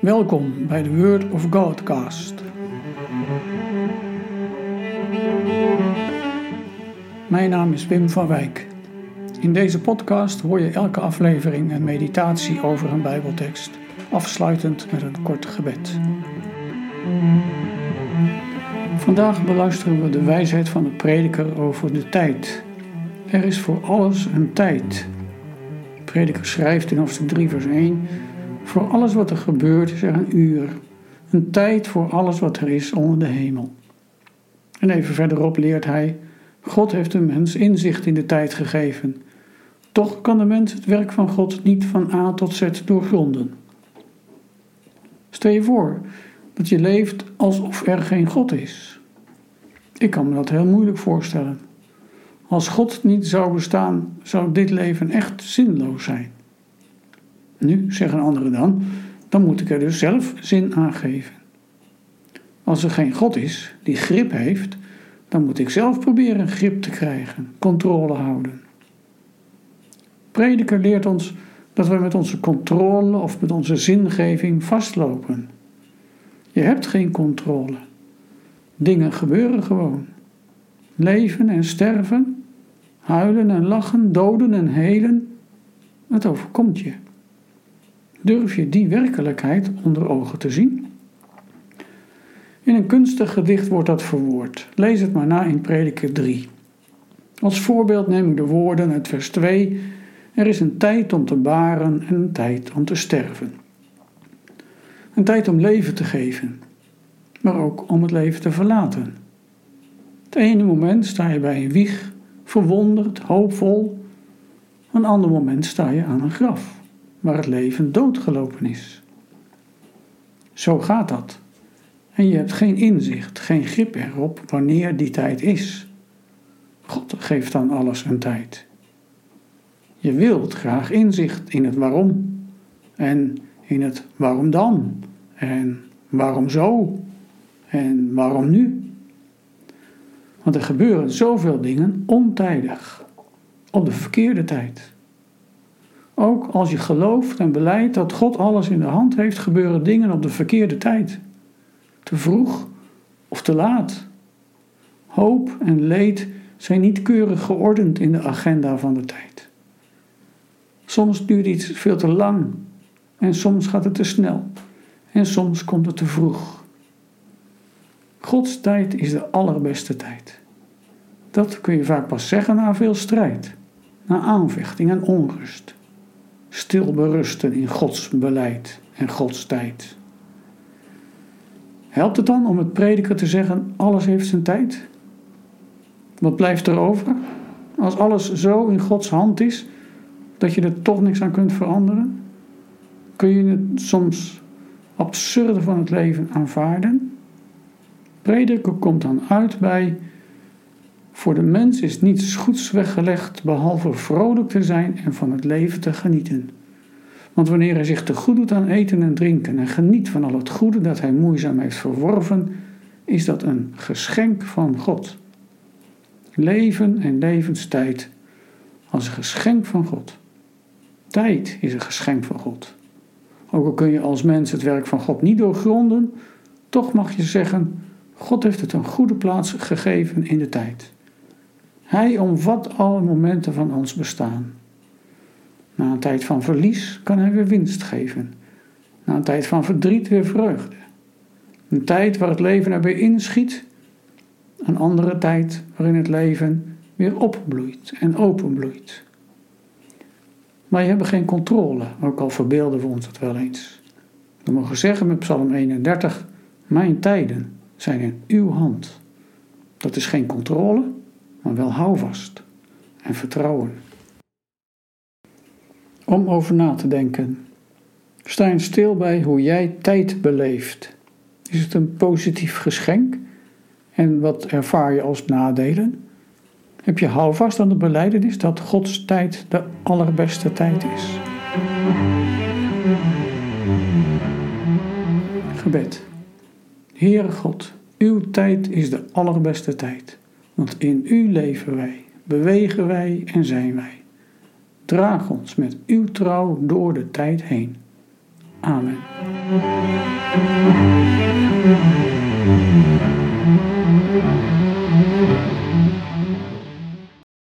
Welkom bij de Word of Godcast. Mijn naam is Wim van Wijk. In deze podcast hoor je elke aflevering een meditatie over een Bijbeltekst, afsluitend met een kort gebed. Vandaag beluisteren we de wijsheid van de prediker over de tijd. Er is voor alles een tijd. De prediker schrijft in hoofdstuk 3, vers 1: Voor alles wat er gebeurt is er een uur, een tijd voor alles wat er is onder de hemel. En even verderop leert hij: God heeft de mens inzicht in de tijd gegeven. Toch kan de mens het werk van God niet van A tot Z doorgronden. Stel je voor dat je leeft alsof er geen God is. Ik kan me dat heel moeilijk voorstellen. Als God niet zou bestaan, zou dit leven echt zinloos zijn. Nu, zeggen anderen dan, dan moet ik er dus zelf zin aan geven. Als er geen God is die grip heeft, dan moet ik zelf proberen grip te krijgen, controle houden. Prediker leert ons dat we met onze controle of met onze zingeving vastlopen. Je hebt geen controle. Dingen gebeuren gewoon. Leven en sterven, huilen en lachen, doden en helen, het overkomt je. Durf je die werkelijkheid onder ogen te zien? In een kunstig gedicht wordt dat verwoord. Lees het maar na in Prediker 3. Als voorbeeld neem ik de woorden uit vers 2. Er is een tijd om te baren en een tijd om te sterven. Een tijd om leven te geven, maar ook om het leven te verlaten. Het ene moment sta je bij een wieg, verwonderd, hoopvol. Een ander moment sta je aan een graf, waar het leven doodgelopen is. Zo gaat dat. En je hebt geen inzicht, geen grip erop wanneer die tijd is. God geeft aan alles een tijd. Je wilt graag inzicht in het waarom. En in het waarom dan. En waarom zo. En waarom nu. Want er gebeuren zoveel dingen ontijdig. Op de verkeerde tijd. Ook als je gelooft en beleidt dat God alles in de hand heeft, gebeuren dingen op de verkeerde tijd te vroeg of te laat. Hoop en leed zijn niet keurig geordend in de agenda van de tijd. Soms duurt iets veel te lang en soms gaat het te snel en soms komt het te vroeg. Gods tijd is de allerbeste tijd. Dat kun je vaak pas zeggen na veel strijd, na aanvechting en onrust. Stil berusten in Gods beleid en Gods tijd. Helpt het dan om het prediker te zeggen: alles heeft zijn tijd? Wat blijft er over? Als alles zo in Gods hand is dat je er toch niks aan kunt veranderen? Kun je het soms absurde van het leven aanvaarden? Prediker komt dan uit bij: Voor de mens is niets goeds weggelegd behalve vrolijk te zijn en van het leven te genieten. Want wanneer hij zich te goed doet aan eten en drinken en geniet van al het goede dat hij moeizaam heeft verworven, is dat een geschenk van God. Leven en levenstijd als een geschenk van God. Tijd is een geschenk van God. Ook al kun je als mens het werk van God niet doorgronden, toch mag je zeggen: God heeft het een goede plaats gegeven in de tijd. Hij omvat alle momenten van ons bestaan. Na een tijd van verlies kan hij weer winst geven. Na een tijd van verdriet weer vreugde. Een tijd waar het leven er weer inschiet. Een andere tijd waarin het leven weer opbloeit en openbloeit. Je hebt geen controle, ook al verbeelden we ons dat wel eens. We mogen zeggen met Psalm 31: Mijn tijden zijn in uw hand. Dat is geen controle, maar wel houvast en vertrouwen om over na te denken. Sta je stil bij hoe jij tijd beleeft. Is het een positief geschenk? En wat ervaar je als nadelen? Heb je houvast aan de beleidenis dat Gods tijd de allerbeste tijd is? Gebed. Heere God, uw tijd is de allerbeste tijd, want in u leven wij, bewegen wij en zijn wij. Draag ons met uw trouw door de tijd heen. Amen.